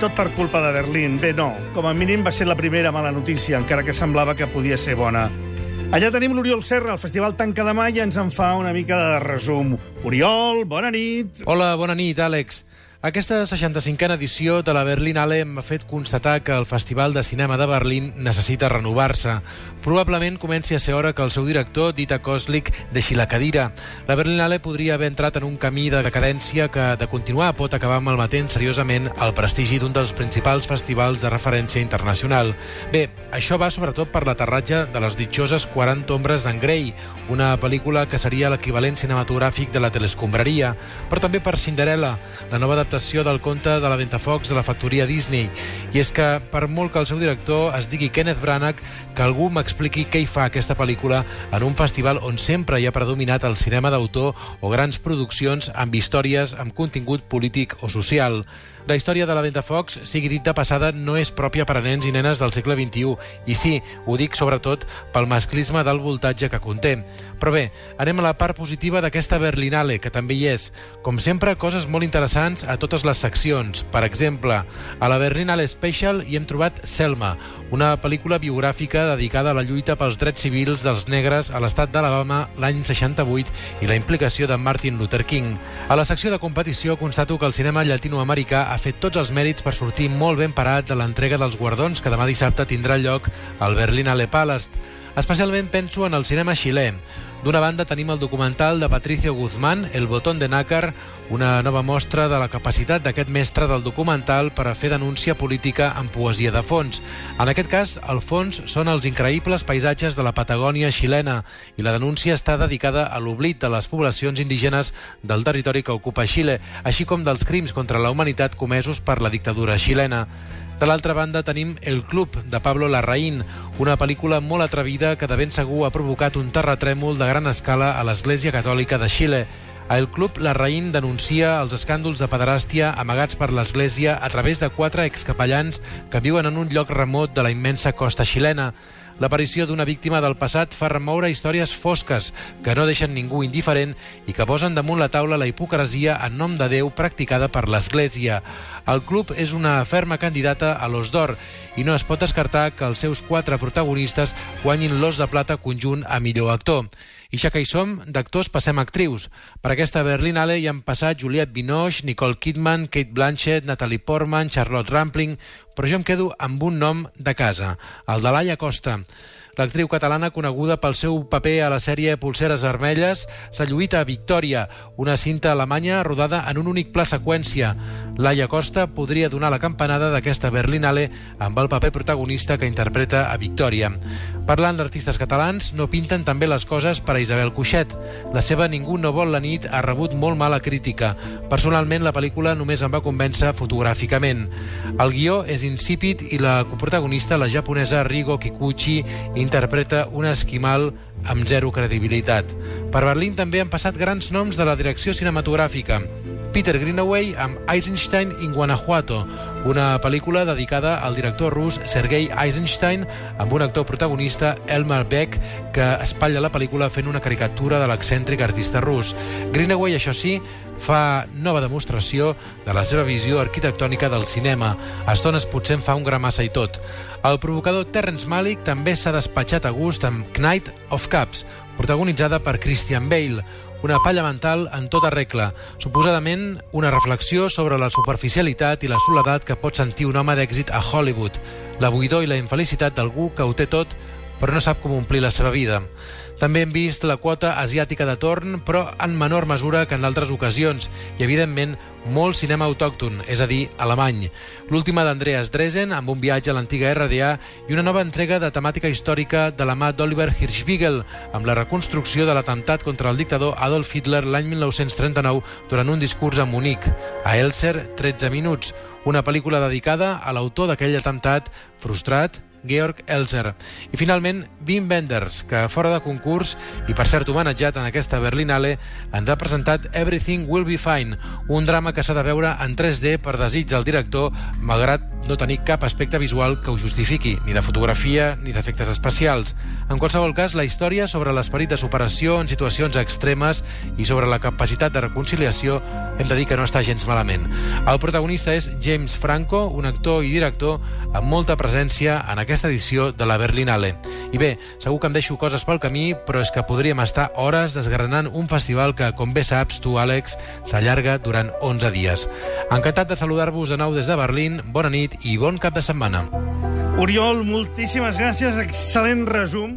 tot per culpa de Berlín. Bé, no. Com a mínim va ser la primera mala notícia, encara que semblava que podia ser bona. Allà tenim l'Oriol Serra, el festival tanca demà i ens en fa una mica de resum. Oriol, bona nit. Hola, bona nit, Àlex. Aquesta 65a edició de la Berlinale m'ha fet constatar que el Festival de Cinema de Berlín necessita renovar-se. Probablement comenci a ser hora que el seu director, Dita Koslik, deixi la cadira. La Berlinale podria haver entrat en un camí de decadència que, de continuar, pot acabar malmetent seriosament el prestigi d'un dels principals festivals de referència internacional. Bé, això va sobretot per l'aterratge de les ditxoses 40 ombres d'en Grey, una pel·lícula que seria l'equivalent cinematogràfic de la telescombraria, però també per Cinderella, la nova adaptació adaptació del conte de la Ventafocs de la factoria Disney. I és que, per molt que el seu director es digui Kenneth Branagh, que algú m'expliqui què hi fa aquesta pel·lícula en un festival on sempre hi ha predominat el cinema d'autor o grans produccions amb històries amb contingut polític o social. La història de la Ventafocs, sigui dit de passada, no és pròpia per a nens i nenes del segle XXI. I sí, ho dic sobretot pel masclisme del voltatge que conté. Però bé, anem a la part positiva d'aquesta Berlinale, que també hi és. Com sempre, coses molt interessants a totes les seccions. Per exemple, a la Berlinale Special hi hem trobat Selma, una pel·lícula biogràfica dedicada a la lluita pels drets civils dels negres a l'estat d'Alabama l'any 68 i la implicació de Martin Luther King. A la secció de competició constato que el cinema llatinoamericà ha fet tots els mèrits per sortir molt ben parat de l'entrega dels guardons que demà dissabte tindrà lloc al Berlinale Palast. Especialment penso en el cinema xilè. D'una banda tenim el documental de Patricio Guzmán, El botón de nácar, una nova mostra de la capacitat d'aquest mestre del documental per a fer denúncia política amb poesia de fons. En aquest cas, el fons són els increïbles paisatges de la Patagònia xilena i la denúncia està dedicada a l'oblit de les poblacions indígenes del territori que ocupa Xile, així com dels crims contra la humanitat comesos per la dictadura xilena. De l'altra banda tenim El Club, de Pablo Larraín, una pel·lícula molt atrevida que de ben segur ha provocat un terratrèmol de gran escala a l'Església Catòlica de Xile. A El Club Larraín denuncia els escàndols de pederàstia amagats per l'Església a través de quatre excapellans que viuen en un lloc remot de la immensa costa xilena. L'aparició d'una víctima del passat fa remoure històries fosques que no deixen ningú indiferent i que posen damunt la taula la hipocresia en nom de Déu practicada per l'Església. El club és una ferma candidata a l'Os d'Or i no es pot descartar que els seus quatre protagonistes guanyin l'Os de Plata conjunt a millor actor. I ja que hi som, d'actors passem a actrius. Per aquesta Berlinale hi han passat Juliette Binoche, Nicole Kidman, Kate Blanchett, Natalie Portman, Charlotte Rampling, però jo em quedo amb un nom de casa, el de Laia Costa. L'actriu catalana, coneguda pel seu paper a la sèrie Pulseres Vermelles, s'ha lluït a Victòria, una cinta alemanya rodada en un únic pla seqüència. Laia Costa podria donar la campanada d'aquesta Berlinale amb el paper protagonista que interpreta a Victòria. Parlant d'artistes catalans, no pinten també les coses per a Isabel Cuixet. La seva Ningú no vol la nit ha rebut molt mala crítica. Personalment, la pel·lícula només em va convèncer fotogràficament. El guió és insípid i la coprotagonista, la japonesa Rigo Kikuchi, interpreta un esquimal amb zero credibilitat. Per Berlín també han passat grans noms de la direcció cinematogràfica. Peter Greenaway amb Eisenstein in Guanajuato, una pel·lícula dedicada al director rus Sergei Eisenstein amb un actor protagonista, Elmar Beck, que espatlla la pel·lícula fent una caricatura de l'excèntric artista rus. Greenaway, això sí, fa nova demostració de la seva visió arquitectònica del cinema. A estones potser en fa un gra massa i tot. El provocador Terrence Malick també s'ha despatxat a gust amb Knight of Cups, protagonitzada per Christian Bale, una palla mental en tota regla, suposadament una reflexió sobre la superficialitat i la soledat que pot sentir un home d'èxit a Hollywood, la buidor i la infelicitat d'algú que ho té tot però no sap com omplir la seva vida. També hem vist la quota asiàtica de torn, però en menor mesura que en altres ocasions, i evidentment molt cinema autòcton, és a dir, alemany. L'última d'Andreas Dresen, amb un viatge a l'antiga RDA, i una nova entrega de temàtica històrica de la mà d'Oliver Hirschbiegel, amb la reconstrucció de l'atemptat contra el dictador Adolf Hitler l'any 1939 durant un discurs a Munic. A Elser, 13 minuts, una pel·lícula dedicada a l'autor d'aquell atemptat frustrat, Georg Elser. I finalment, Wim Wenders, que fora de concurs i per cert homenatjat en aquesta Berlinale, ens ha presentat Everything Will Be Fine, un drama que s'ha de veure en 3D per desig del director, malgrat no tenir cap aspecte visual que ho justifiqui, ni de fotografia ni d'efectes especials. En qualsevol cas, la història sobre l'esperit de superació en situacions extremes i sobre la capacitat de reconciliació hem de dir que no està gens malament. El protagonista és James Franco, un actor i director amb molta presència en aquesta edició de la Berlinale. I bé, segur que em deixo coses pel camí, però és que podríem estar hores desgranant un festival que, com bé saps tu, Àlex, s'allarga durant 11 dies. Encantat de saludar-vos de nou des de Berlín, bona nit i bon cap de setmana. Oriol, moltíssimes gràcies, excel·lent resum.